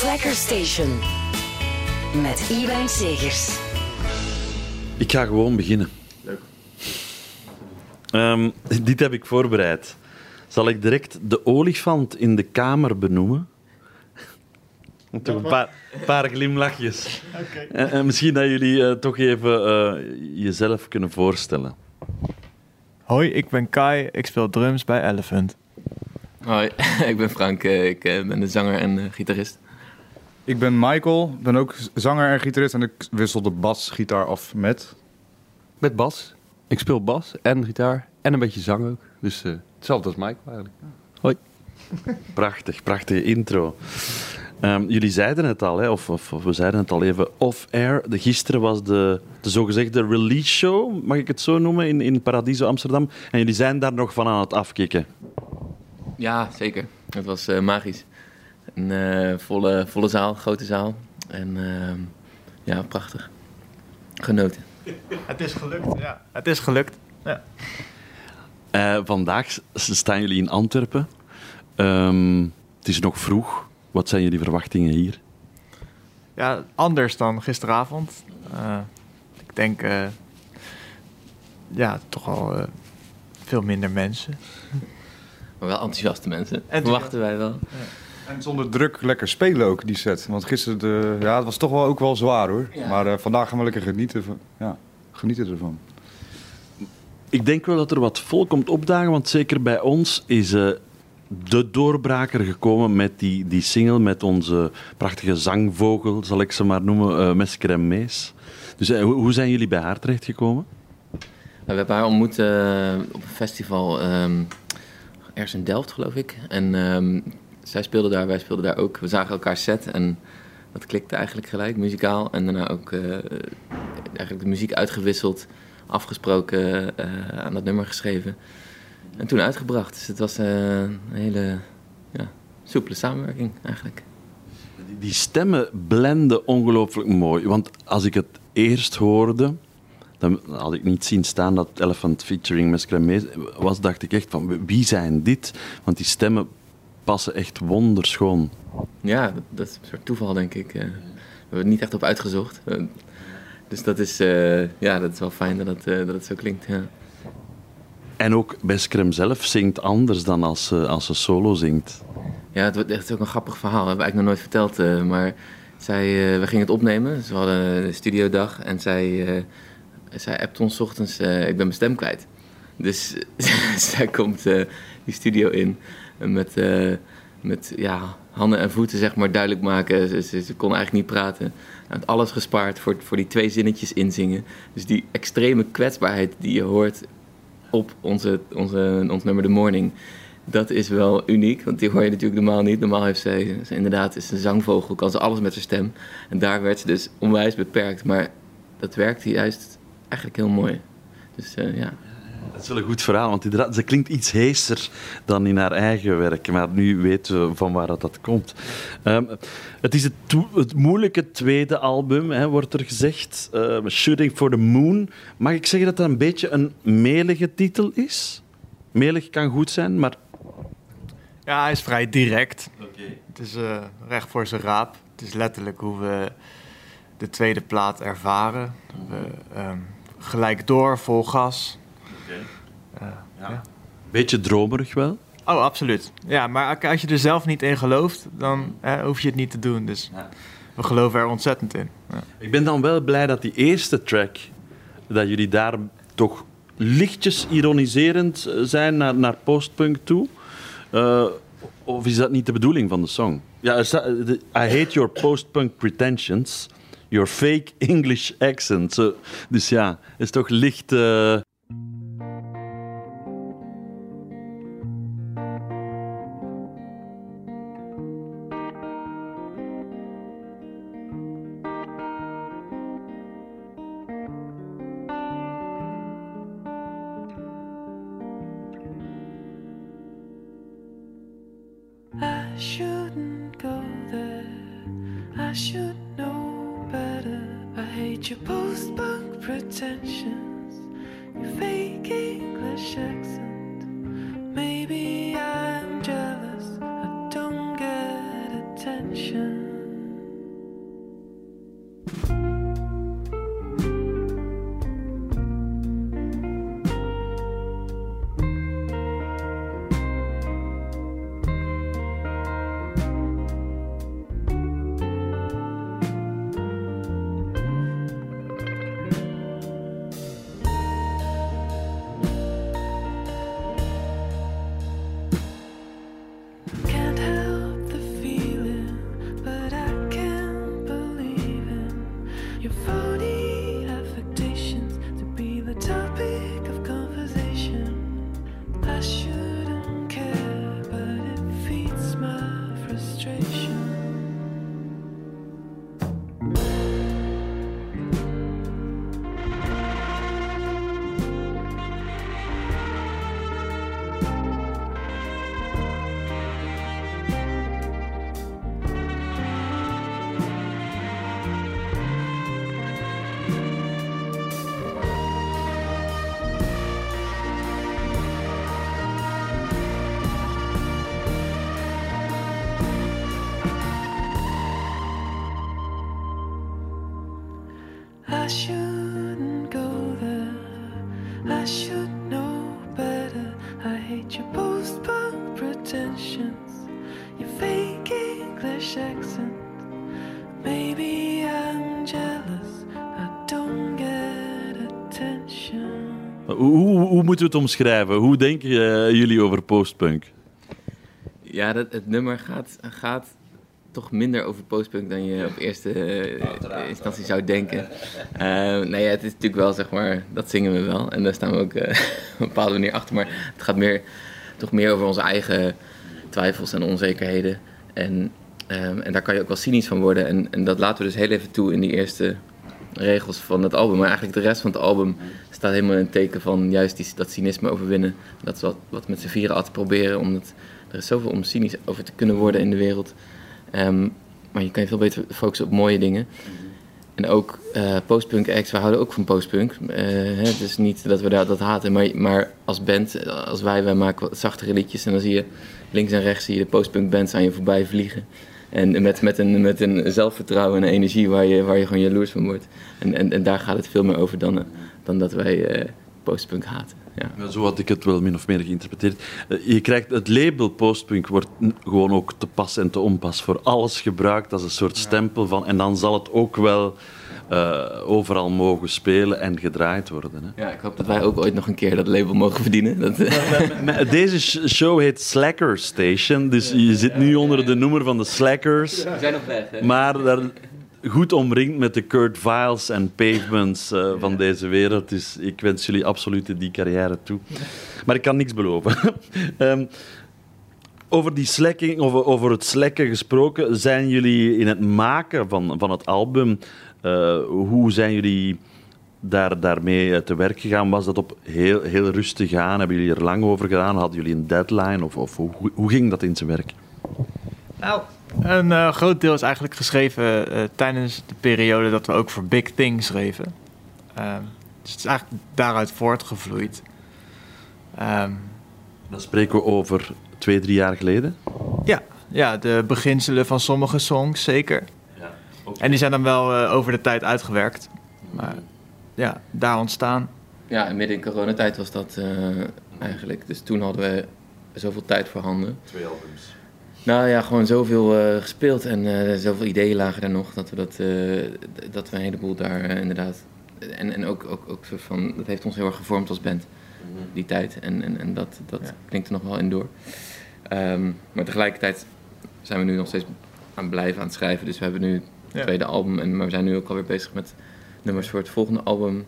Slacker Station. Met Iwijn Segers. Ik ga gewoon beginnen. Leuk. Ehm, dit heb ik voorbereid. Zal ik direct de olifant in de kamer benoemen? Toch een paar, paar glimlachjes. En, en misschien dat jullie eh, toch even eh, jezelf kunnen voorstellen. Hoi, ik ben Kai. Ik speel drums bij Elephant. Hoi, ik ben Frank. eh, Ik eh, ben de zanger en eh, gitarist. Ik ben Michael, ben ook zanger en gitarist en ik wissel de basgitaar af met... Met bas. Ik speel bas en gitaar en een beetje zang ook. Dus eh, hetzelfde als Mike eigenlijk. Hoi. Prachtig, prachtige intro. Ehm, jullie zeiden het al, hè, of, of, of we zeiden het al even off-air. De, gisteren was de, de zogezegde release show, mag ik het zo noemen, in, in Paradiso Amsterdam. En jullie zijn daar nog van aan het afkicken. Ja, zeker. Het was eh, magisch. Een eh, volle, volle zaal, grote zaal. En ehm, ja, prachtig. Genoten. Het is gelukt, ja. Het is gelukt. Ja. Eh, vandaag staan jullie in Antwerpen. Ehm, het is nog vroeg. Wat zijn jullie verwachtingen hier? ja, anders dan gisteravond. Eh, ik denk, eh, ja, toch al veel minder mensen. Maar wel enthousiaste mensen. Enthousiast. Verwachten wij wel. En zonder druk lekker spelen ook, die set. Want gisteren, de, ja, het was toch wel ook wel zwaar hoor. Ja. Maar eh, vandaag gaan we lekker genieten, van, ja, genieten ervan. Ik denk wel dat er wat volk komt opdagen, want zeker bij ons is eh, de doorbraker gekomen met die, die single met onze prachtige zangvogel, zal ik ze maar noemen, eh Mesker en Mees. Dus hoe, hoe zijn jullie bij haar terechtgekomen? We hebben haar ontmoet op een festival ehm, ergens in Delft, geloof ik. En ehm, zij speelde daar, wij speelden daar ook. We zagen elkaar set en dat klikte eigenlijk gelijk, muzikaal. En daarna ook eh, eigenlijk de muziek uitgewisseld, afgesproken, eh, aan dat nummer geschreven. En toen uitgebracht. Dus het was eh, een hele ja, soepele samenwerking eigenlijk. Die- stemmen blenden ongelooflijk mooi. Want als ik het eerst hoorde, dan had ik niet zien staan dat Elephant featuring Mees was, dacht ik echt van wie zijn dit? Want die stemmen passen echt wonderschoon. Ja, dat, is een soort toeval, denk ik. We hebben het niet echt op uitgezocht. Eh, dus dat is, eh, ja, dat is wel fijn dat het, eh, dat het zo klinkt. Ja. En ook Beskrem zelf zingt anders dan als ze, als ze solo zingt. Ja, het, wordt- is ook een grappig verhaal. Dat hebben we eigenlijk nog nooit verteld. maar zij, we gingen het opnemen. Dus we hadden een studiodag. En zij, zij appt ons 's ochtends, ik ben mijn stem kwijt. Dus zij komt eh, die studio in met, eh, met ja, handen en voeten zeg maar duidelijk maken. Ze, kon eigenlijk niet praten. Had alles gespaard voor, voor die twee zinnetjes inzingen. Dus die extreme kwetsbaarheid die je hoort op onze, onze, ons nummer The Morning... Dat is wel uniek, want die hoor je natuurlijk normaal niet. Normaal heeft ze inderdaad, is een zangvogel, kan ze alles met haar stem. En daar werd ze dus onwijs beperkt. Maar dat werkte juist eigenlijk heel mooi. Dus eh, ja, Dat is wel een goed verhaal, want inderdaad, ze klinkt iets heeser dan in haar eigen werk. Maar nu weten we van waar dat, dat komt. Ehm, het is het moeilijke tweede album, hè, wordt er gezegd. Ehm, Shooting for the Moon. Mag ik zeggen dat dat een beetje een melige titel is? Melig kan goed zijn, maar... Ja, hij is vrij direct. Het is eh, recht voor zijn raap. Het is letterlijk hoe we de tweede plaat ervaren. We, ehm, gelijk door, vol gas. Eh, ja. Beetje dromerig wel. Oh, absoluut. Ja, maar als je er zelf niet in gelooft, dan eh, hoef je het niet te doen. Dus we geloven er ontzettend in. Ja. Ik ben dan wel blij dat die eerste track, dat jullie daar toch lichtjes ironiserend eh, zijn naar, naar postpunk toe. Eh, of is dat niet de bedoeling van de song? Ja, I hate your postpunk pretensions, your fake English accent. Dus ja, is toch licht... eh, hoe, moeten we het omschrijven? Hoe denken eh, jullie over postpunk? Ja, dat, het nummer gaat, gaat toch minder over postpunk dan je op eerste eh, instantie zou denken. Eh, nee, ja, het is natuurlijk wel, zeg maar, dat zingen we wel. En daar staan we ook eh, op een bepaalde manier achter. Maar het gaat meer, toch meer over onze eigen twijfels en onzekerheden. En, ehm, en daar kan je ook wel cynisch van worden. En, en dat laten we dus heel even toe in die eerste regels van het album. Maar eigenlijk de rest van het album staat helemaal in het teken van juist die, dat cynisme overwinnen. Dat is wat, wat met z'n vieren altijd proberen. Omdat er is zoveel om cynisch over te kunnen worden in de wereld. Ehm, maar je kan je veel beter focussen op mooie dingen. En ook eh, postpunk acts, we houden ook van postpunk. Hè, het is niet dat we daar dat haten, maar, maar als band, als wij, wij maken wat zachtere liedjes. En dan zie je links en rechts zie je de postpunk bands aan je voorbij vliegen. En met, met, een, met een zelfvertrouwen en een energie waar je, waar je gewoon jaloers van wordt. En, en, en daar gaat het veel meer over dan, eh, dan dat wij eh, postpunk haten. Ja. Ja, Zo had ik het wel min of meer geïnterpreteerd. Eh, Je krijgt het label postpunk wordt gewoon ook te pas en te onpas voor alles gebruikt als een soort stempel van. En dan zal het ook wel eh, overal mogen spelen en gedraaid worden. Hè. ja, ik hoop dat wij ook ooit nog een keer dat label mogen verdienen. Dat, Deze sh- show heet Slacker Station, dus je zit nu onder de noemer van de Slackers. we zijn op weg, hè? Maar daar goed omringd met de Kurt Viles en Pavements eh, van deze wereld. Dus ik wens jullie absoluut die carrière toe. Maar ik kan niks beloven. Ehm, over, die slacking, over, over het slekken gesproken, zijn jullie in het maken van, van het album, eh, hoe zijn jullie daar, daarmee eh, te werk gegaan? Was dat op heel, heel rustig aan? Hebben jullie er lang over gedaan? Hadden jullie een deadline? Of, of hoe, hoe ging dat in zijn werk? Nou, een eh, groot deel is eigenlijk geschreven eh, tijdens de periode dat we ook voor Big Thing schreven. Ehm, dus het is eigenlijk daaruit voortgevloeid. Ehm, Dan spreken we over twee, drie jaar geleden. ja, ja, de beginselen van sommige songs zeker. En die zijn dan wel eh, over de tijd uitgewerkt. Maar ja, daar ontstaan. Ja, en midden in coronatijd was dat eh, eigenlijk. Dus toen hadden we zoveel tijd voorhanden. Twee albums. Nou ja, gewoon zoveel eh, gespeeld en eh, zoveel ideeën lagen er nog dat we, dat, eh, dat we een heleboel daar inderdaad. En, en ook, ook, ook soort van, dat heeft ons heel erg gevormd als band, die tijd. En, en, en dat, dat Ja. klinkt er nog wel in door. Ehm, maar tegelijkertijd zijn we nu nog steeds aan blijven aan het schrijven. Dus we hebben nu het Ja. tweede album, en, maar we zijn nu ook alweer bezig met nummers voor het volgende album.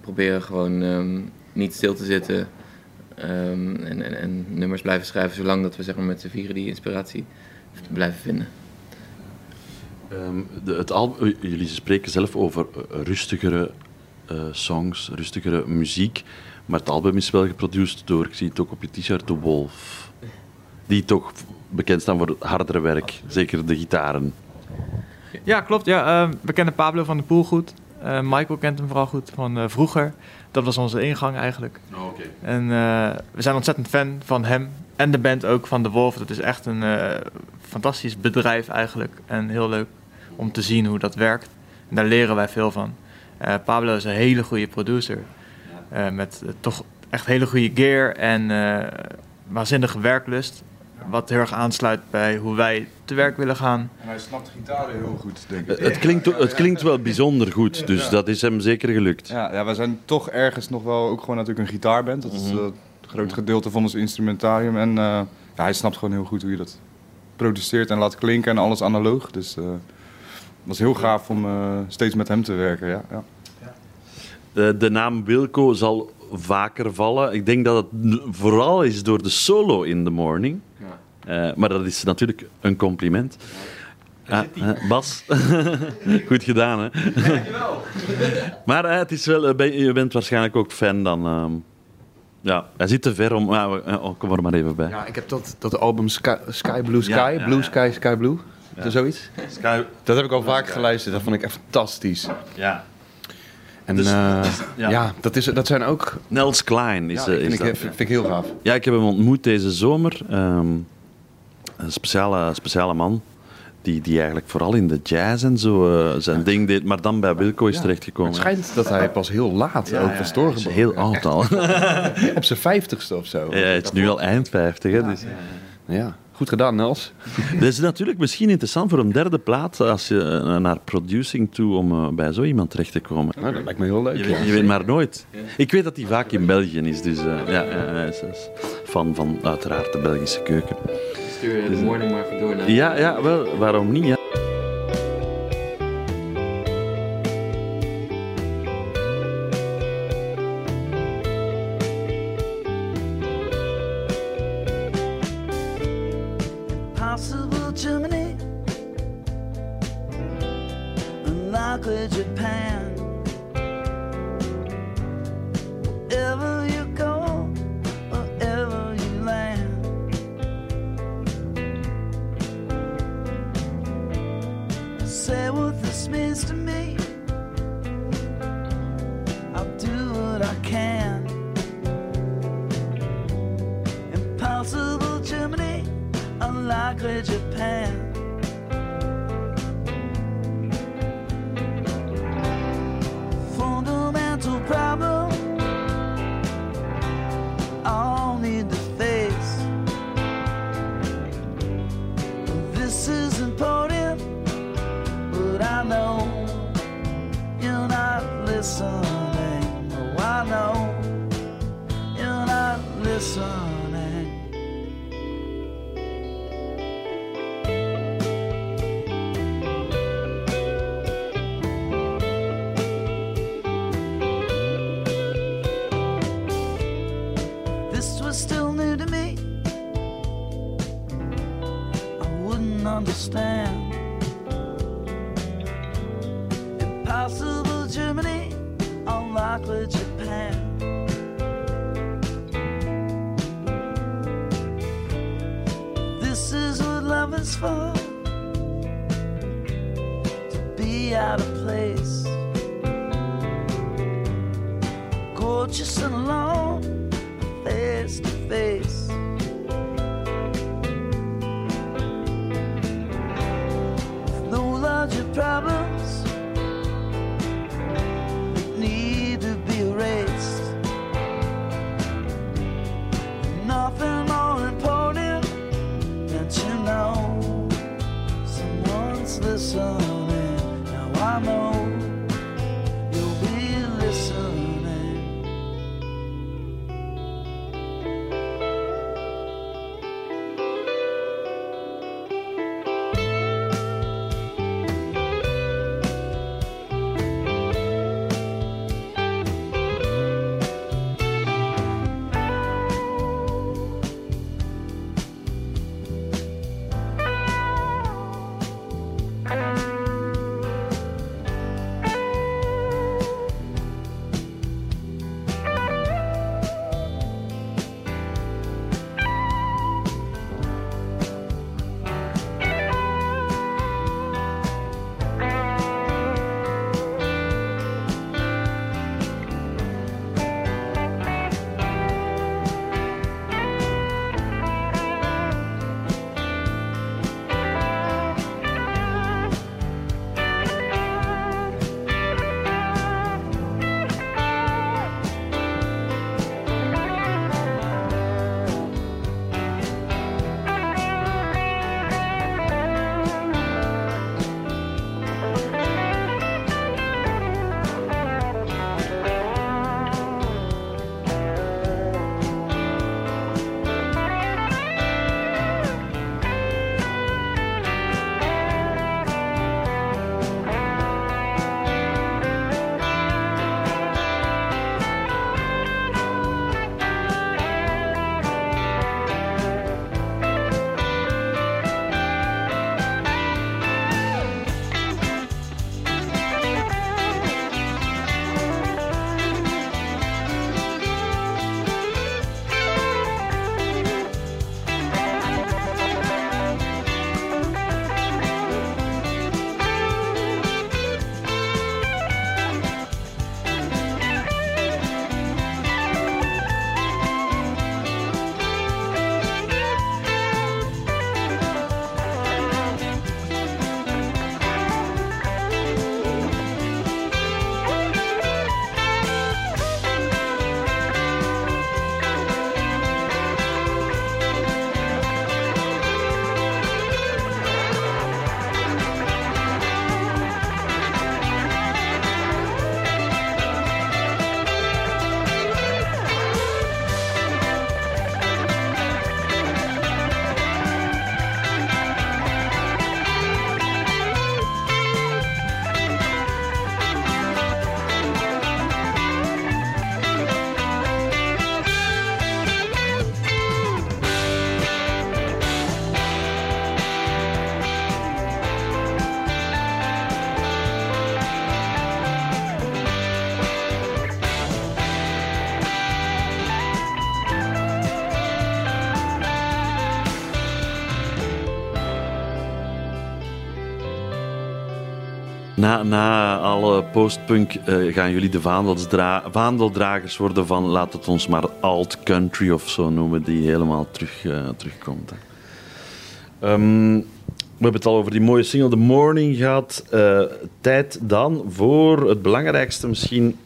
Proberen gewoon ehm, niet stil te zitten. Ehm, en, en, en nummers blijven schrijven zolang dat we zeg maar, met z'n vieren die inspiratie blijven vinden. Ehm, de, het album, jullie spreken zelf over eh, rustigere eh, songs, rustigere muziek. Maar het album is wel geproduceerd door, ik zie het ook op je t-shirt, The Wolf. Die toch bekend staan voor het hardere werk, zeker de gitaren. Ja, klopt. Ja, ehm, we kennen Pablo van de Poel goed. Eh, Michael kent hem vooral goed van eh, vroeger. Dat was onze ingang eigenlijk. En eh, we zijn ontzettend fan van hem. En de band ook van De Wolf. Dat is echt een eh, fantastisch bedrijf eigenlijk. En heel leuk om te zien hoe dat werkt. En daar leren wij veel van. Eh, Pablo is een hele goede producer. Met toch echt hele goede gear en waanzinnige werklust. Wat heel erg aansluit bij hoe wij te werk willen gaan. En hij snapt gitaren heel goed, denk Eh, ik. Het klinkt, het klinkt wel bijzonder goed, dus dat is hem zeker gelukt. Ja, ja, we zijn toch ergens nog wel ook gewoon natuurlijk een gitaarband. Dat is Mhm. eh, het groot gedeelte van ons instrumentarium. En eh, ja, hij snapt gewoon heel goed hoe je dat produceert en laat klinken en alles analoog. Dus eh, het was heel gaaf om eh, steeds met hem te werken. Ja, ja. Eh, de naam Wilco zal vaker vallen. Ik denk dat het vooral is door de solo in the morning. Ja. Eh, maar dat is natuurlijk een compliment. Ah, eh, Bas, goed gedaan hè. maar eh, het is wel, ben- je bent waarschijnlijk ook fan dan. ehm, ja, hij zit te ver om. oh, kom er maar even bij. Ja, ik heb dat, dat album Sky, Sky Blue Sky, Ja, ja, Blue. Sky, Sky Blue. Is zoiets? Sky, Dat heb ik al vaak geluisterd. Dat vond ik echt fantastisch. ja. En Dus- eh, ja. ja, dat, is, dat zijn ook... Nels Klein is, Ja, eh, vind, is ik, dat. vind, ik heel gaaf. Ja, ik heb hem ontmoet deze zomer. Ehm, een speciale, speciale man. Die, die eigenlijk vooral in de jazz en zo eh, zijn ding deed, maar dan bij Wilco is terechtgekomen. Het schijnt dat hij pas heel laat ook was is doorgebroken. heel oud al. Op zijn vijftigste of zo. Ja, het is nu al eind 50. Hè, dus. Ja, goed gedaan, Nels. Dat is natuurlijk misschien interessant voor een derde plaat als je eh, naar producing toe om eh, bij zo iemand terecht te komen. Nou, dat lijkt me heel leuk. Je, ja. je weet maar nooit. Ik weet dat hij vaak in België is, dus eh, ja, ja, hij is, is fan van uiteraard de Belgische keuken. Stuur de morning maar even door naar... Ja, ja wel, waarom niet? Ja? Is for. To be out of place. Gorgeous and alone, Na, na alle postpunk eh, gaan jullie de vaandeldragers worden van, laat het ons maar alt country of zo noemen, die helemaal terug, eh, terugkomt. Ehm, we hebben het al over die mooie single The Morning gehad. Eh, tijd dan voor het belangrijkste misschien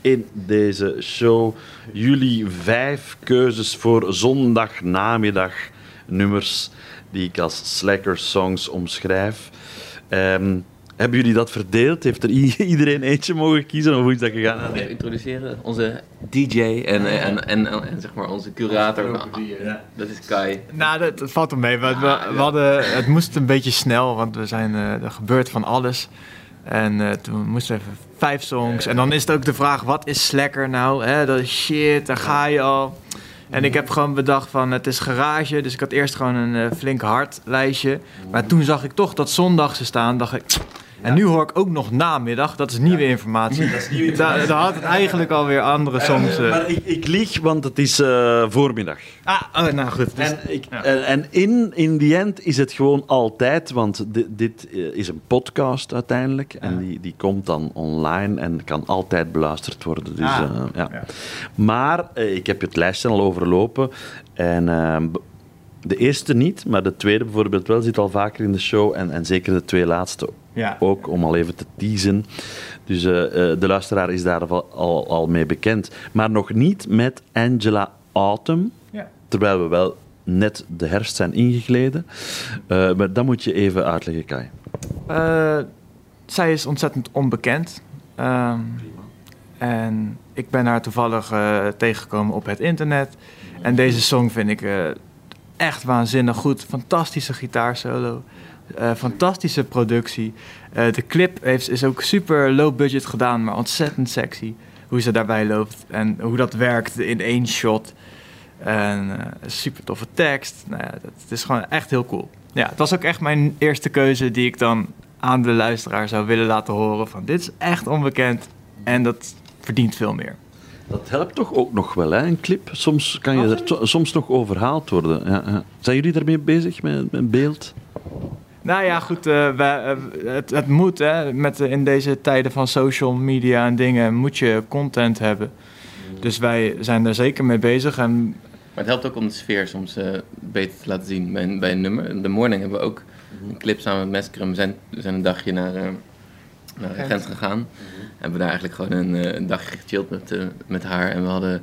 in deze show. Jullie vijf keuzes voor zondagnamiddag nummers die ik als slacker songs omschrijf. Ehm, hebben jullie dat verdeeld? Heeft er iedereen eentje mogen kiezen? Of hoe is dat gegaan? Ah, Even introduceren. Onze DJ en, en, en, en, en, zeg maar onze curator. Dat is Kai. Nou, dat, dat valt er mee. We, we, we hadden, het moest een beetje snel, want we zijn, eh, er gebeurt van alles. En eh, toen moesten we even vijf songs. En dan is het ook de vraag, wat is Slacker nou? Hè, dat is shit, daar ga je al. En ik heb gewoon bedacht van, het is garage. Dus ik had eerst gewoon een eh, flink hard lijstje. Maar toen zag ik toch dat zondagse staan. Dacht ik... En nu hoor ik ook nog namiddag. Dat is nieuwe informatie. Daar, daar had het eigenlijk alweer andere songs. eh. Maar ik, ik lieg, want het is eh, voormiddag. Ah, oh, nou goed. Dus, En, ik, en, en in, in die end is het gewoon altijd, want di- dit eh, is een podcast uiteindelijk. En die, die komt dan online en kan altijd beluisterd worden. Dus, Ah, eh, ja. Maar eh, ik heb het lijstje al overlopen. En eh, b- de eerste niet, maar de tweede bijvoorbeeld wel zit al vaker in de show. En, en zeker de twee laatste ja. ook, om al even te teasen. Dus eh, eh, de luisteraar is daar al, al, al mee bekend. Maar nog niet met Angela Autumn. Ja. Terwijl we wel net de herfst zijn ingegleden. Eh, maar dat moet je even uitleggen, Kai. Eh, zij is ontzettend onbekend. Ehm, en ik ben haar toevallig tegengekomen op het internet. En deze song vind ik eh, echt waanzinnig goed. Fantastische gitaarsolo. Eh, fantastische productie. Eh, de clip heeft, is ook super low budget gedaan, maar ontzettend sexy. Hoe ze daarbij loopt en hoe dat werkt in één shot. En eh, super toffe tekst. Nou ja, dat, het is gewoon echt heel cool. Ja, het was ook echt mijn eerste keuze die ik dan aan de luisteraar zou willen laten horen. Van dit is echt onbekend en dat verdient veel meer. Dat helpt toch ook nog wel, hè, een clip? Soms kan je er to- soms nog overhaald worden. Ja, ja. Zijn jullie daarmee bezig, met, met beeld? Nou ja, goed, eh, wij, eh, het, het moet hè. Met, eh, in deze tijden van social media en dingen moet je content hebben. Dus wij zijn daar zeker mee bezig. En Maar het helpt ook om de sfeer soms eh, beter te laten zien bij een, bij een nummer. De Morning hebben we ook een clip samen met Mescrum. We zijn, we zijn een dagje naar, eh naar Gent gegaan. Hebben we daar eigenlijk gewoon een, eh, een dagje gechilled met, met haar. En we hadden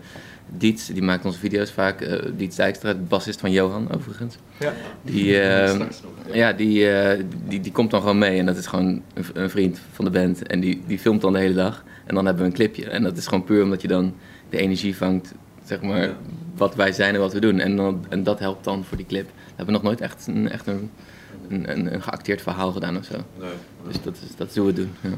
Dietz, die maakt onze video's vaak. eh Dietz Dijkstra, de bassist van Johan overigens. Ja. Die, eh, ja, die, eh, die, die komt dan gewoon mee. En dat is gewoon een, een vriend van de band. En die, die filmt dan de hele dag. En dan hebben we een clipje. En dat is gewoon puur omdat je dan de energie vangt, zeg maar, wat wij zijn en wat we doen. En, dan, en dat helpt dan voor die clip. We hebben nog nooit echt een, echt een, een, een, een geacteerd verhaal gedaan of zo. Dus dat is, dat is hoe we het doen. Ja.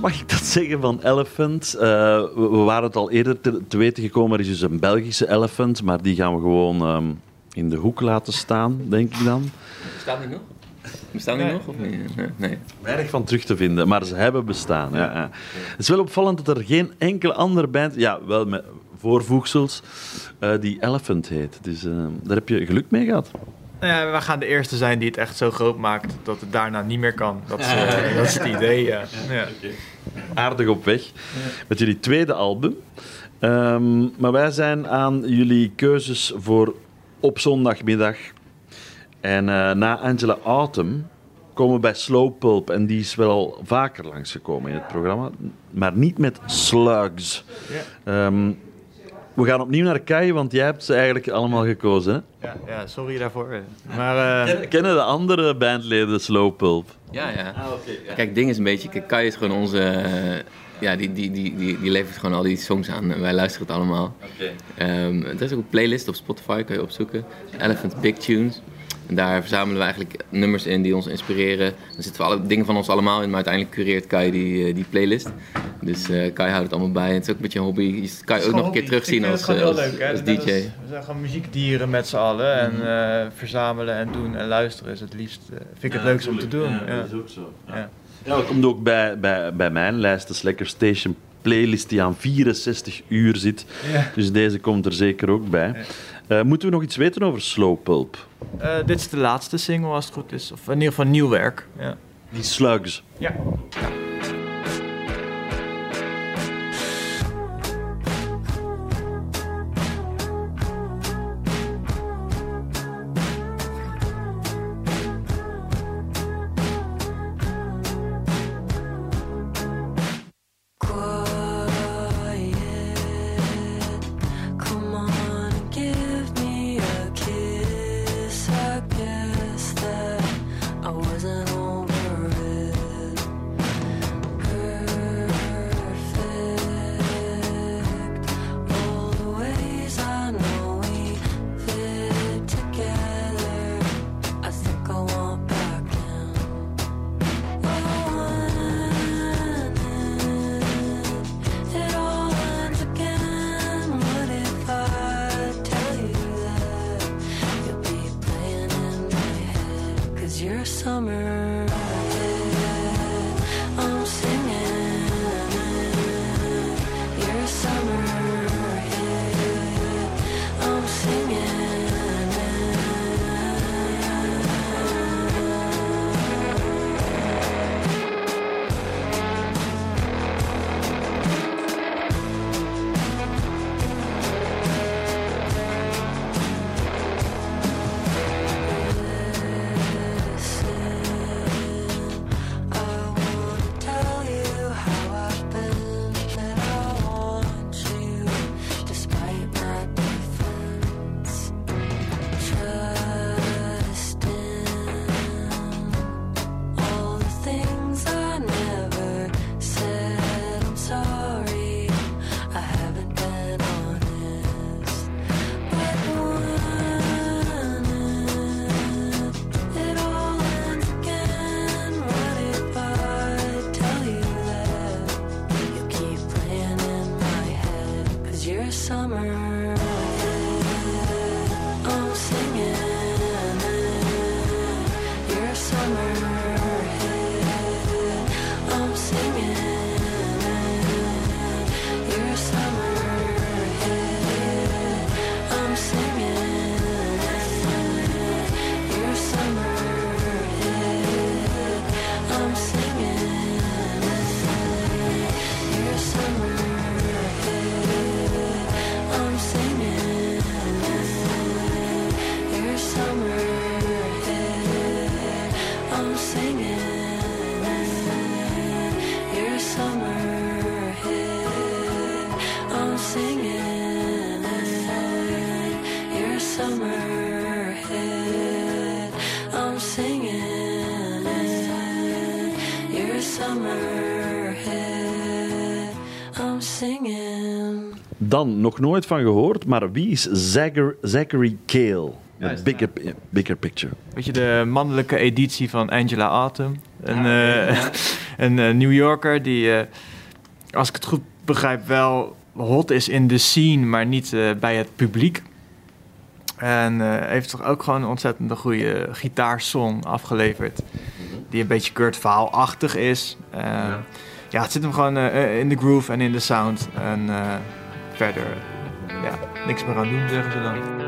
Mag ik dat zeggen, van Elephant. Eh, we, we waren het al eerder te, te weten gekomen, er is dus een Belgische Elephant, maar die gaan we gewoon ehm, in de hoek laten staan, denk ik dan. Bestaat die nog? Bestaan die Nee. nog? Of niet? Nee. nee. Weinig van terug te vinden, maar ze hebben bestaan. Ja. Ja, Het is wel opvallend dat er geen enkele andere band, ja, wel met voorvoegsels, eh, die Elephant heet. Dus daar heb je geluk mee gehad. Nou ja, we gaan de eerste zijn die het echt zo groot maakt dat het daarna niet meer kan. Dat is, eh, dat is het idee, ja. ja. aardig op weg met jullie tweede album. Ehm, maar wij zijn aan jullie keuzes voor op zondagmiddag. En eh, na Angela Autumn komen we bij Slow Pulp. En die is wel vaker langsgekomen in het programma. Maar niet met Slugs. Ehm, we gaan opnieuw naar Kai, want jij hebt ze eigenlijk allemaal gekozen. Hè? Ja, ja, sorry daarvoor. Maar eh, Ken- Kennen de andere bandleden Slow Pulp? Ja, ja. Kijk, het ding is een beetje... Kijk, Kai is gewoon onze... eh, ja, die, die, die, die, die levert gewoon al die songs aan. En wij luisteren het allemaal. Ehm, er is ook een playlist op Spotify, kan je opzoeken. Elephant Big Tunes. En daar verzamelen we eigenlijk nummers in die ons inspireren. Er zitten we alle dingen van ons allemaal in, maar uiteindelijk cureert Kai die, eh, die playlist. Dus eh, Kai houdt het allemaal bij. Het is ook een beetje een hobby. Je kan je ook nog een keer terugzien als, eh, als, als DJ. we zijn gewoon muziekdieren met z'n allen. En eh, verzamelen en doen en luisteren is het liefst. vind ik het leukste om te doen. Ja, dat is ook zo. Ja. Ja. Ja, dat komt ook bij, bij, bij mijn lijst, de Slacker Station playlist die aan 64 uur zit. Ja. Dus deze komt er zeker ook bij. Eh, moeten we nog iets weten over Slow Pulp? Eh, dit is de laatste single als het goed is. Of in ieder geval nieuw werk. Ja. Die Slugs. Ja. Dan, nog nooit van gehoord, maar wie is Zachar- Zachary Cale? Ja, De is bigger, bigger Picture. Weet je, de mannelijke editie van Angela Autumn. Een, eh, een eh, New Yorker die, eh, als ik het goed begrijp, wel hot is in de scene, maar niet eh, bij het publiek. En eh, heeft toch ook gewoon een ontzettend goede gitaarsong afgeleverd. Die een beetje Kurt Verhaal-achtig is. Eh, ja. het zit hem gewoon in de groove en in de sound. En eh, verder, ja, niks meer aan doen, zeggen ze dan.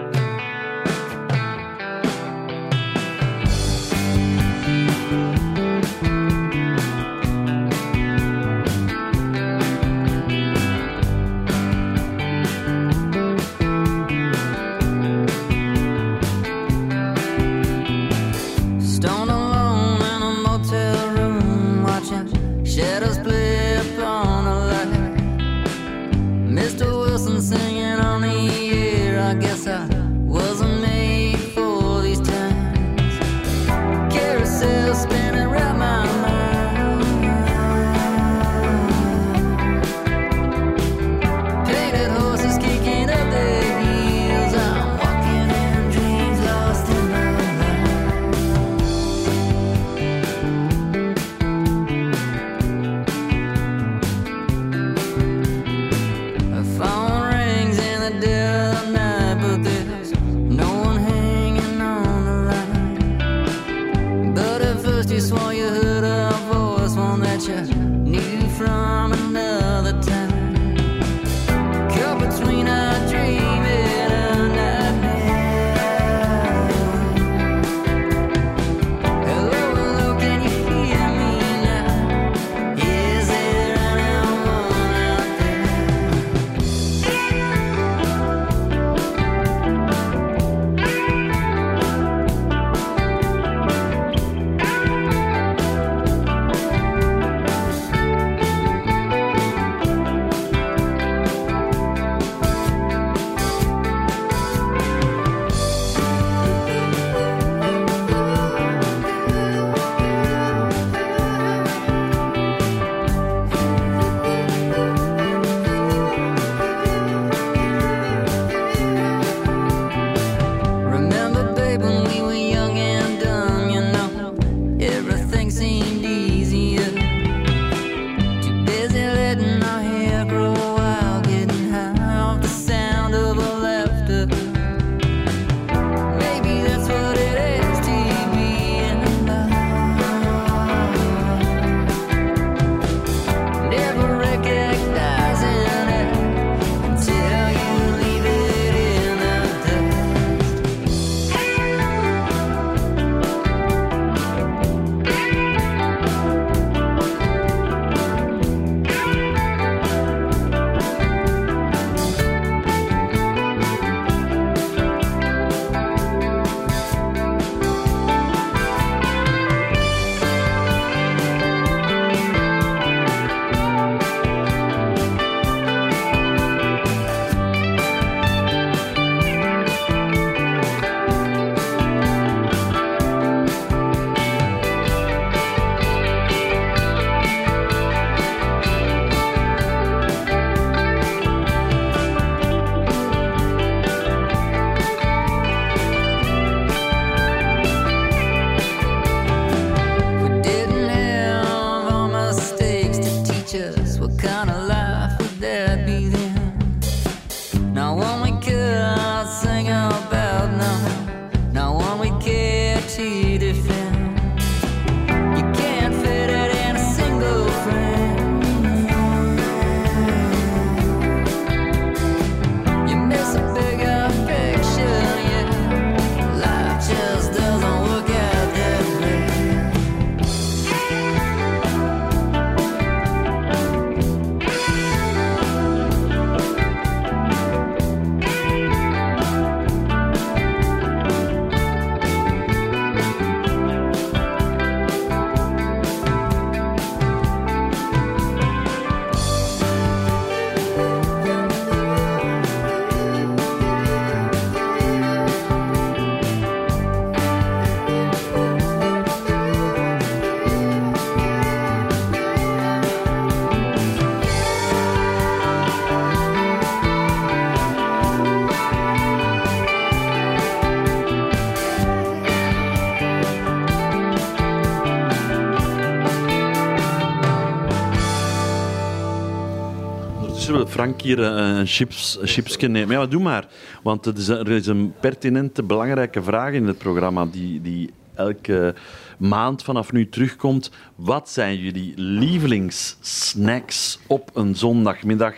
Frank hier eh, een chips, een chipsje nemen. Ja, maar doe maar. Want het is, er is een pertinente, belangrijke vraag in het programma die, die elke maand vanaf nu terugkomt. Wat zijn jullie lievelingssnacks op een zondagmiddag,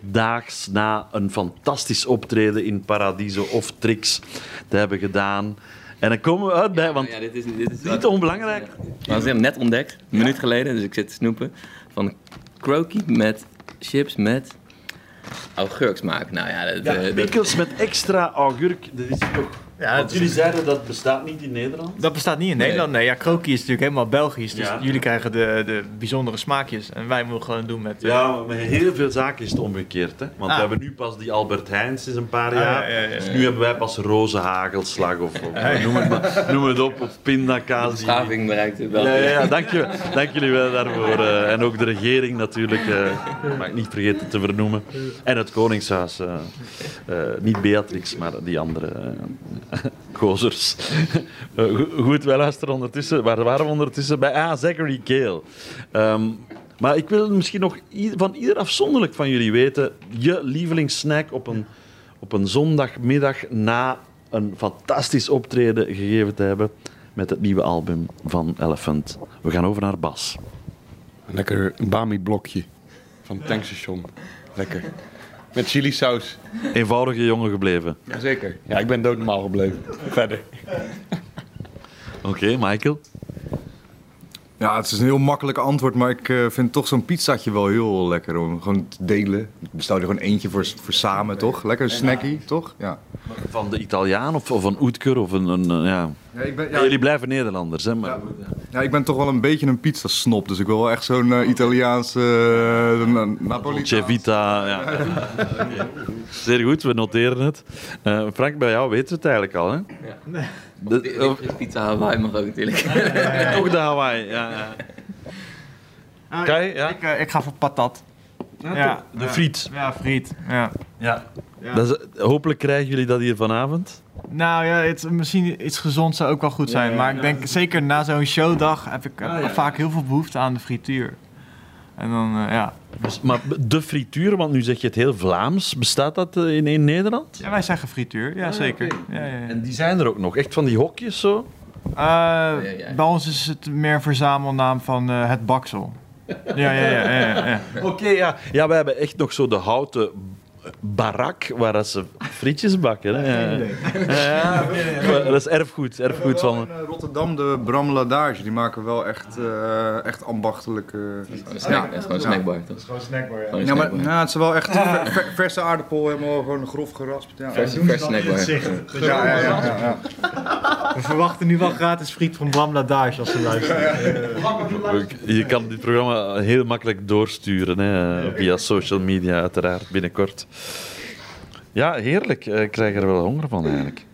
daags na een fantastisch optreden in Paradiso of Trix te hebben gedaan? En dan komen we uit bij, want Ja, dit is, dit is niet onbelangrijk. Maar we hebben net ontdekt, een minuut geleden, dus ik zit te snoepen. Van croquis met chips met augurksmaak. Nou ja, dat, Ja, dat- met extra augurk, dat is toch... Ja, Want jullie zeiden dat bestaat niet in Nederland. Dat bestaat niet in Nederland. Nee, ja, krokie is natuurlijk helemaal Belgisch. Dus Ja. jullie krijgen de, de bijzondere smaakjes. En wij moeten gewoon doen met... eh, Ja, maar met heel veel zaken is het omgekeerd. Hè? Want Ah. we hebben nu pas die Albert Heijn sinds een paar Ah, jaar. ja, ja, ja. Dus nu hebben wij pas roze hagelslag of, of noem, het maar, noem het op, of pindakaas. die- beschaving bereikt het wel. Ja, ja, ja, dank, je, dank jullie wel daarvoor. eh, en ook de regering natuurlijk, eh mag ik niet vergeten te vernoemen. En het Koningshuis. eh, eh, niet Beatrix, maar die andere eh, gozers. Eh, go- goed, wij luisteren ondertussen. Waar waren we ondertussen? Bij ah, Zachary Gale. Ehm, maar ik wil misschien nog van ieder afzonderlijk van jullie weten... je lievelingssnack op een, op een zondagmiddag na een fantastisch optreden gegeven te hebben met het nieuwe album van Elephant. We gaan over naar Bas. Lekker bami-blokje van het tankstation. Lekker. Met chili saus. Eenvoudige jongen gebleven. Jazeker. Ja, ik ben doodnormaal gebleven. Verder. Oké, Michael? Ja, het is een heel makkelijk antwoord, maar ik eh, vind toch zo'n pizzaatje wel heel lekker om gewoon te delen. Ik bestel er gewoon eentje voor, voor samen, toch? Lekker snackie, toch? Ja. Van de Italiaan of, of een Oetker of een... een eh, ja. Ja, ik ben, Ja, jullie blijven Nederlanders, hè? Maar, Ja, ik ben toch wel een beetje een pizzasnop, dus ik wil wel echt zo'n eh, Italiaanse uh, Napolitaan. Dolce Vita, ja. Zeer goed, we noteren het. Eh, Frank, bij jou weten we het eigenlijk al, hè? Ja. De- Di- di- Pizza Hawaii mag ook natuurlijk. Toch de Hawaii, ja. ja. Kai, ja? ik, eh, ik ga voor patat. Toch? De ja. friet. Ja, friet. Ja. Ja. Ja. Dat is- hopelijk krijgen jullie dat hier vanavond. Nou ja, het, misschien iets gezond zou ook wel goed zijn. maar ik denk zeker na zo'n showdag heb ik eh, vaak heel veel behoefte aan de frituur. En dan, eh, ja. Dus- maar de frituur, want nu zeg je het heel Vlaams, bestaat dat eh, in, in Nederland? ja, wij zeggen frituur. Ja, zeker. Ja, ja, ja. En die zijn er ook nog, echt van die hokjes zo? Eh, Bij ons is het meer een verzamelnaam van eh, het baksel. Ja, ja, ja. ja. Oké, ja. Ja, wij hebben echt nog zo de houten barak waar dat ze frietjes bakken. Hè? Ja, ja. Dat is erfgoed, erfgoed van... In eh, Rotterdam, de Bram Ladage, die maken wel echt, eh, echt ambachtelijke... Snack, dat is gewoon een snackbar, toch? Gewoon snackbar, ja. Gewoon een Ja, maar snackbar. nou, het is wel echt ver- ver- verse aardappel, helemaal gewoon grof geraspt. Ja. Vers, vers snackbar. Ja, ja, ja, ja, ja. We verwachten nu wel gratis friet van Bram Ladage als ze luisteren. Je kan dit programma heel makkelijk doorsturen hè, via social media, uiteraard, binnenkort. Ja, heerlijk. Eh, Ik krijg er wel honger van, eigenlijk.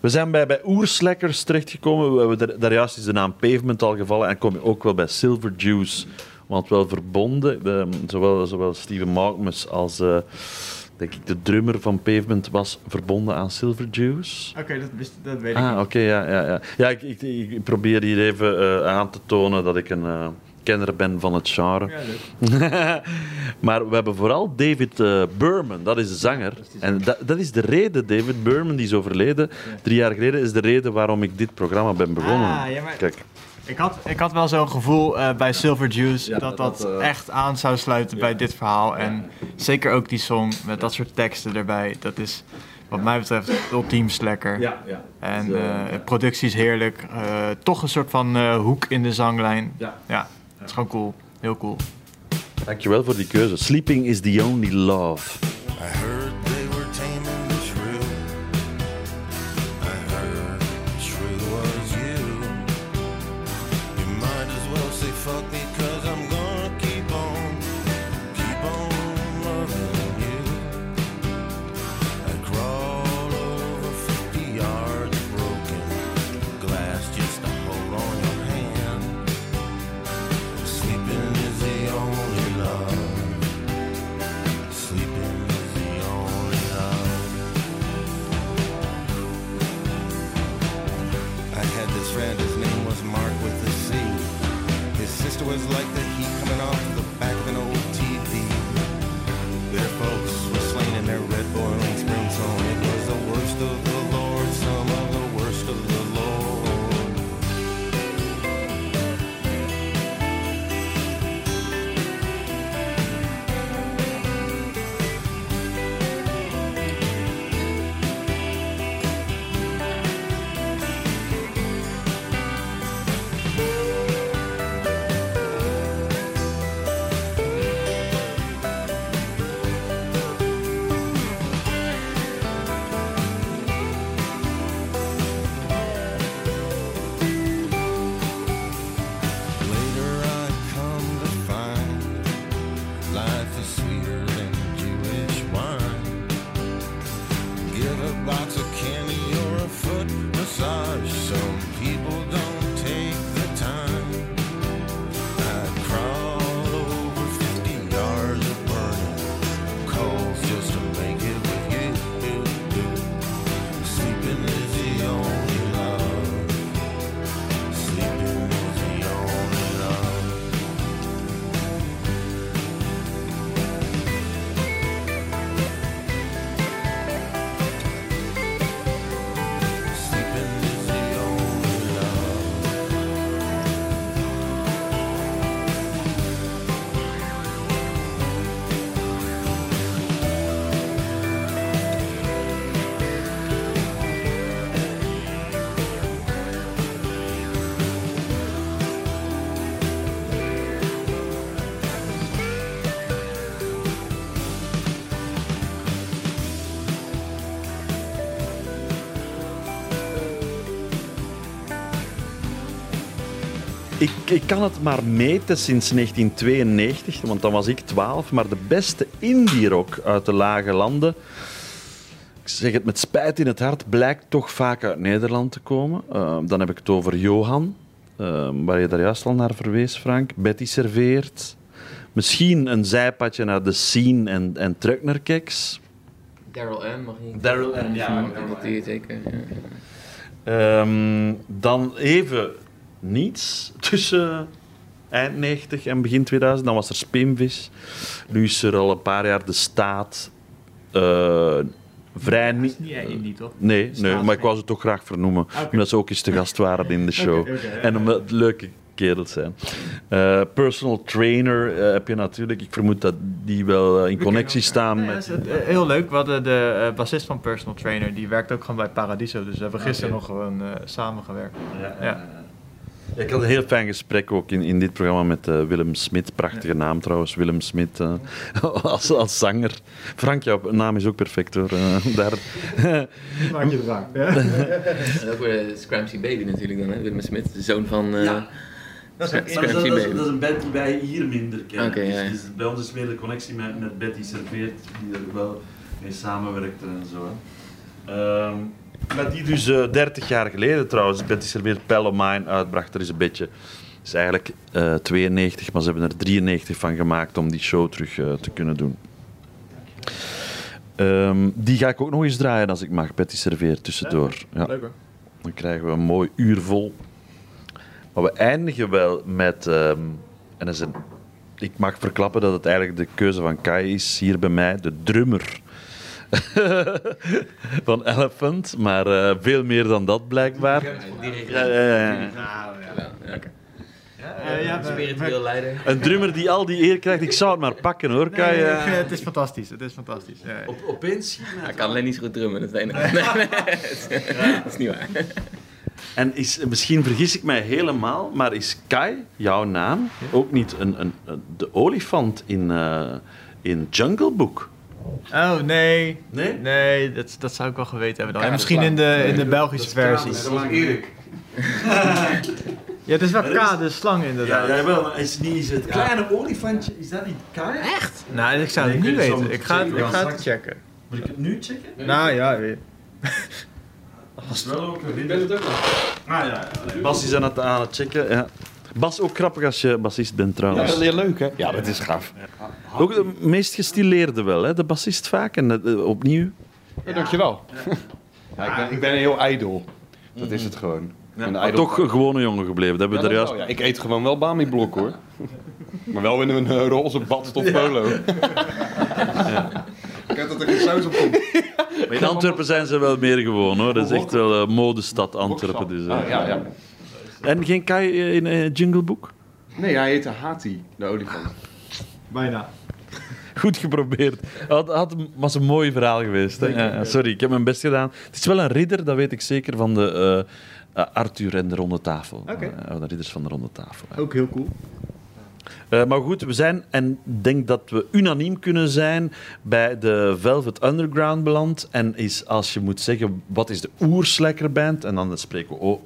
We zijn bij, bij Oerslekkers terechtgekomen. We hebben daar, daar juist is de naam Pavement al gevallen. En kom je ook wel bij Silver Juice. Want wel verbonden, de, zowel, zowel Steven Malkmus als eh, denk ik, de drummer van Pavement was verbonden aan Silver Juice. Oké, dat, wist- dat weet ik Ah, oké, ja, ja, ja. Ja, ik, ik, ik probeer hier even eh, aan te tonen dat ik een kenner ben van het genre. Ja, maar we hebben vooral David eh, Berman, dat is de zanger. En dat, dat is de reden, David Berman, die is overleden drie jaar geleden, is de reden waarom ik dit programma ben begonnen. Ah, ja, maar- Kijk, Ik had, ik had wel zo'n gevoel eh, bij Silver Juice dat dat dat, eh, echt aan zou sluiten bij dit verhaal. En zeker ook die song met dat soort teksten erbij. Dat is wat mij betreft ultiem slekker. Ja, ja. En de productie is heerlijk. Eh, toch een soort van eh, hoek in de zanglijn. Ja. Is gewoon cool. Heel cool. dankjewel voor die keuze. Sleeping is the only love. Ik, ik kan het maar meten sinds 1992, want dan was ik 12. Maar de beste indie rock uit de lage landen, ik zeg het met spijt in het hart, blijkt toch vaak uit Nederland te komen. Eh, dan heb ik het over Johan, eh, waar je daar juist al naar verwees, Frank. Betty serveert. Misschien een zijpadje naar de Scene en, en Trucknerkeks. Daryl M. mag je Daryl M, ja, dat die zeker. ja. Ehm, dan even niets tussen eind 90 en begin 2000. Dan was er Spinvis. Nu is er al een paar jaar de staat. eh, vrij Dat niet. is niet toch? Nee, nee, maar ik wou ze toch graag vernoemen. Oké. Omdat ze ook eens te gast waren in de show. En omdat het leuke kerels zijn. Eh, personal trainer eh, heb je natuurlijk. Ik vermoed dat die wel eh, in connectie staan Ja, dat met... het, eh, heel leuk. We hadden de eh, bassist van Personal Trainer, die werkt ook gewoon bij Paradiso. Dus we hebben gisteren nog gewoon eh, samengewerkt. Ja, Ja. Ja, Ik had een heel fijn gesprek ook in, in dit programma met eh, Willem Smit. Prachtige naam trouwens, Willem Smit eh, als, als zanger. Frank, jouw naam is ook perfect hoor. Eh, daar. Maak je drank. En ook weer de Scramsy Baby natuurlijk dan, hè? Willem Smit, de zoon van... eh Ja. Dat is Scramsy Baby. een band die wij hier minder kennen. Oké, ja, ja. Dus, bij ons is meer de connectie met, met Betty Serveert, die er wel mee samenwerkte en zo. Hè. Maar die dus eh 30 jaar geleden trouwens, Betty Serveert Pell of Mine uitbracht. Er is een beetje, is eigenlijk eh 92, maar ze hebben er 93 van gemaakt om die show terug eh, te kunnen doen. Ehm, die ga ik ook nog eens draaien als ik mag, Betty Serveert tussendoor. Ja. Leuk hoor. Dan krijgen we een mooi uur vol. Maar we eindigen wel met. ehm, en dat is een, ik mag verklappen dat het eigenlijk de keuze van Kai is hier bij mij, de drummer van Elephant. Maar eh, veel meer dan dat blijkbaar. Ja, ja, ja, ja. Eh, ja, Spiritueel leider. Een drummer die al die eer krijgt, ik zou het maar pakken hoor. Kai, nee, het is fantastisch. Het is fantastisch. Ja, ja. Op, opeens Hij kan alleen niet zo goed drummen, dat is het enige. Nee, nee, dat is niet waar. En is, misschien vergis ik mij helemaal, maar is Kai, jouw naam, ook niet een, een, een- de olifant in, eh, in Jungle Book? Oh, nee. Nee? Nee, dat, dat zou ik wel geweten hebben dan. K misschien in de, in de Belgische versie. was Erik. Ja, het is wel K, de slang inderdaad. Ja, jawel, maar is, niet, is het kleine olifantje, is dat niet Kai? Echt? Nou, ik zou het niet ik zou weten. Ik ga ik ga het checken. Moet ik het nu checken? Nou ja, weer. Was wel ook een het ook Ah ja, ja. Bas is aan het, aan het checken. Ja. Bas, ook grappig als je bassist bent Ja, trouwens. dat is heel leuk, hè? Ja, dat is gaaf. Ook de meest gestileerde wel, hè? de bassist vaak. En eh, opnieuw. Ja, dankjewel. Ja, ik, ben, ik ben heel ijdel. Dat is het gewoon. Ik ben Maar toch een gewone jongen gebleven. Dat hebben Ja, we dat daar wel, juist... ja. Ik eet gewoon wel Bami-blok, hoor. Maar wel in een eh, roze badstof polo. Ik heb dat er geen saus op komt. Maar in Antwerpen zijn ze wel meer gewoon hoor. Dat is echt wel een modestad Antwerpen. Dus, eh. Ah, ja, ja. En geen Kai in eh, Jungle Book? Nee, hij heette Hati, de olifant. Bijna. Goed geprobeerd. Had, had, was een mooi verhaal geweest. Hè? Ja, ja, sorry, ik heb mijn best gedaan. Het is wel een ridder, dat weet ik zeker, van de eh, eh, Arthur en de Ronde Tafel. Oké. Eh, de ridders van de Ronde Tafel. Ook heel cool. Eh, maar goed, we zijn, en ik denk dat we unaniem kunnen zijn, bij de Velvet Underground beland. En is, als je moet zeggen, wat is de oersleckerband? En dan spreken we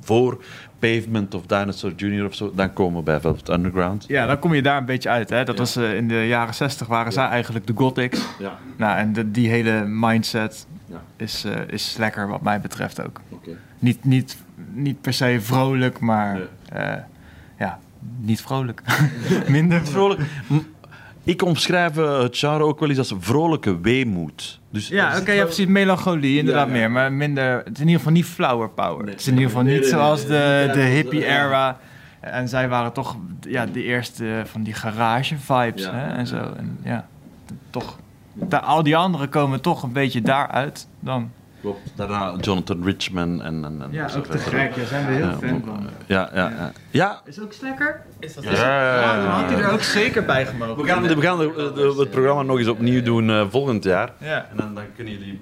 voor Pavement of Dinosaur Jr. of zo. Dan komen we bij Velvet Underground. Ja, dan kom je daar een beetje uit. Hè? Dat Ja. was eh, in de jaren 60 waren zij eigenlijk de gothics. Ja, Nou, en de- die hele mindset Ja. is, eh, is lekker wat mij betreft ook. oké. Niet, niet, niet per se vrolijk, maar Nee. eh, ja, niet vrolijk. Minder Vrolijk. Ik omschrijf eh, het genre ook wel eens als vrolijke weemoed. Dus Ja, oké, ja, wel- precies. Melancholie, inderdaad Ja, ja. meer. Maar minder... Het is in ieder geval niet flower power. Nee. Het is in ieder geval Nee, niet nee, zoals de, de hippie era. En zij waren toch ja, de eerste van die garage vibes Ja. hè, en zo. En ja, toch... Da- al die anderen komen toch een beetje daaruit dan. Klopt. Daarna Jonathan Richman en... en, en Ja, ook te verder. gek. Daar zijn we heel Ja, fan van. Ja, ja, ja. ja. Is ook lekker? Is dat Ja, ja, ja, dan had hij er ook zeker bij gemogen. We gaan, we gaan de- de- het programma nog eens opnieuw doen eh, volgend jaar. Ja. En dan, dan kunnen jullie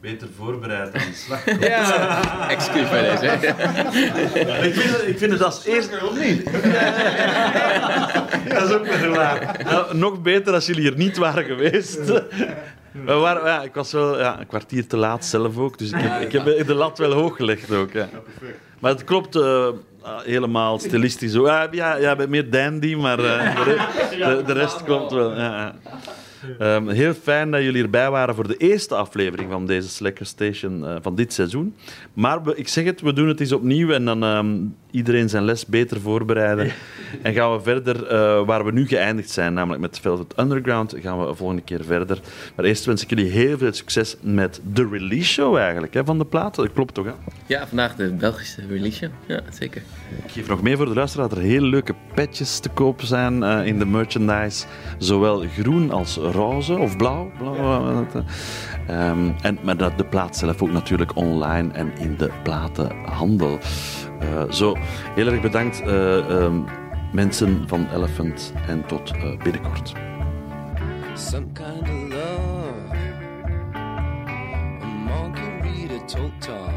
beter voorbereid aan de slag komen. Ja, excuus bij deze. ik, vind het, ik vind het als eerste... Of niet? dat is ook weer waar. Nou, nog beter als jullie er niet waren geweest. Ja, ik was wel ja, een kwartier te laat zelf ook, dus ik heb, ik heb de lat wel hoog gelegd ook. Ja. Maar het klopt, ah, helemaal stilistisch. Ja, ja, bent meer dandy, maar eh, de, de, rest komt wel. Ja, ja. Ehm, heel fijn dat jullie erbij waren voor de eerste aflevering van deze Slacker Station eh, van dit seizoen. Maar ik zeg het, we doen het eens opnieuw en dan ehm, iedereen zijn les beter voorbereiden. En gaan we verder eh, waar we nu geëindigd zijn, namelijk met Velvet Underground, gaan we volgende keer verder. Maar eerst wens ik jullie heel veel succes met de release show eigenlijk hè, van de plaat. Dat klopt toch? Hè? Ja, vandaag de Belgische release show. Ja, zeker. Ik geef nog mee voor de luisteraar dat er hele leuke petjes te koop zijn eh, in de merchandise. Zowel groen als roze of blauw. eh. Ehm, en, maar dat de plaat zelf ook natuurlijk online en in de platenhandel. Eh, zo, heel erg bedankt ehm, mensen van Elephant en tot eh, binnenkort. some kind of love. A margarita Tom.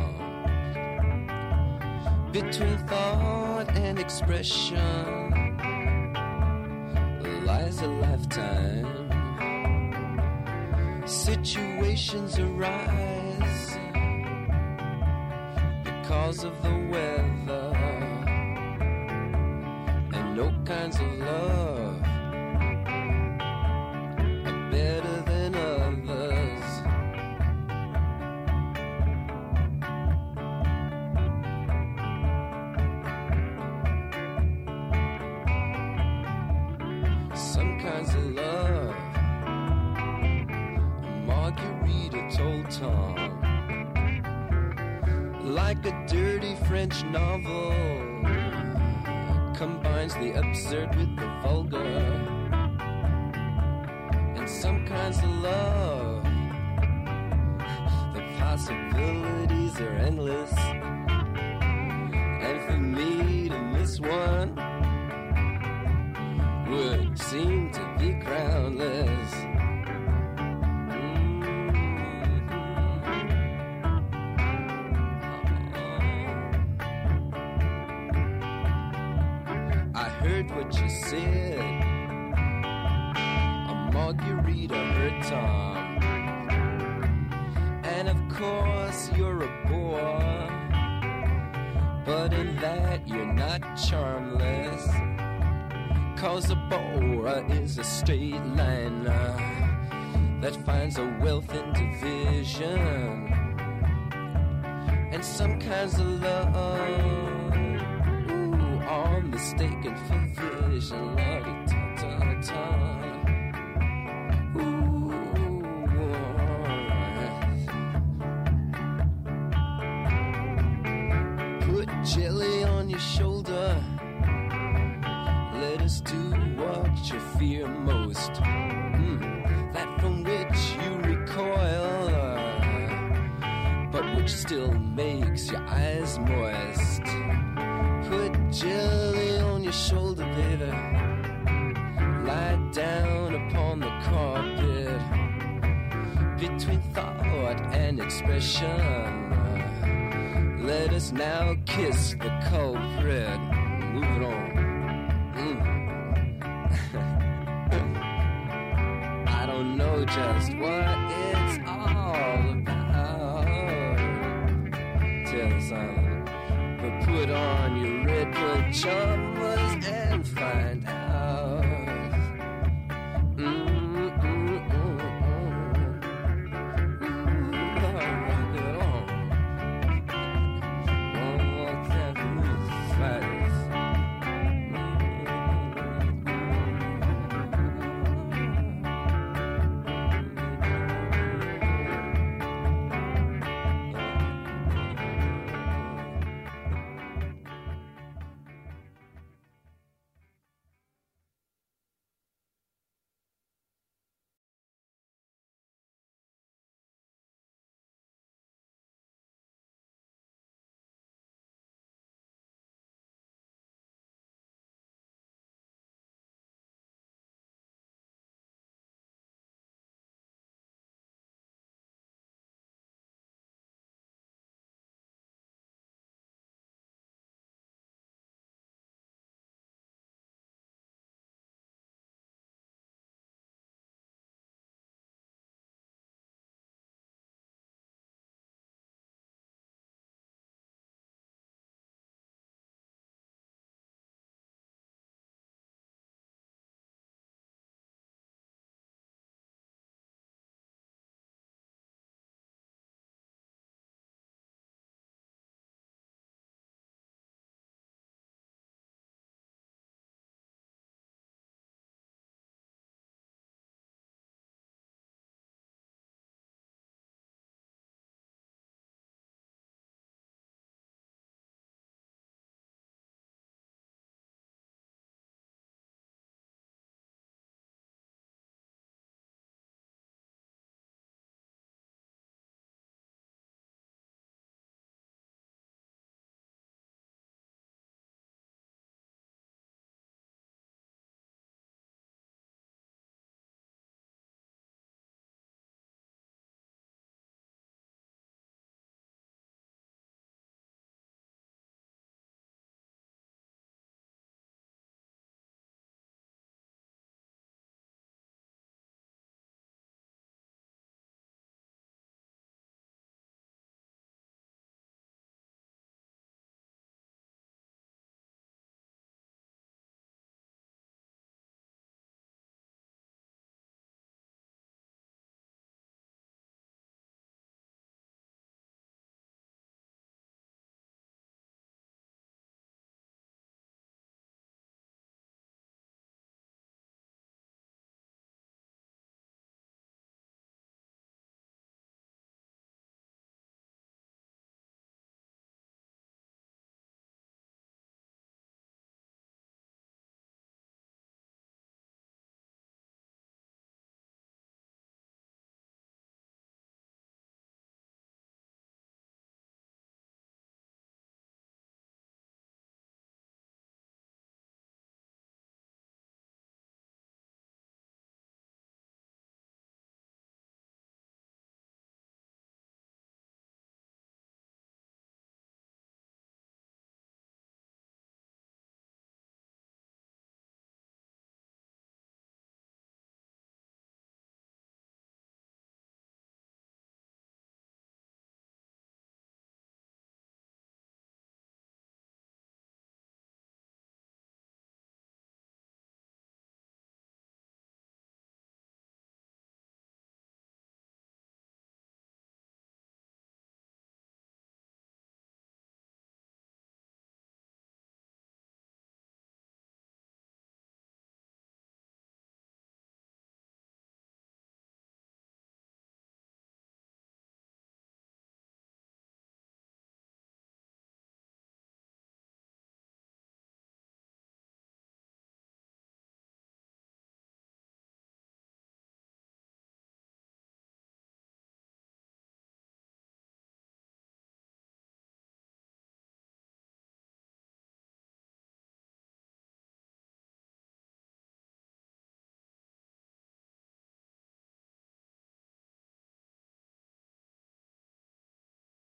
Between thought and expression lies a lifetime. Situations arise because of the weather and no kinds of love are better than others. Some kinds of love, Margarita told Tom, like a dirty French novel, combines the absurd with the vulgar and some kinds of love. The possibilities are endless. And for me to miss one would seem to be groundless. A margarita hurt Tom. And of course, you're a bore. But in that, you're not charmless. Cause a bora is a straight liner that finds a wealth in division. And some kinds of love mistaken for vision. Lordy, ta ta ta. Put jelly on your shoulder. Let us do what you fear most. Mm, that from which you recoil, but which still makes your eyes moist. Between thought and expression. Let us now kiss the culprit. Move it on. Mm. I don't know just what it's all about. Tell us. But put on your red pill chum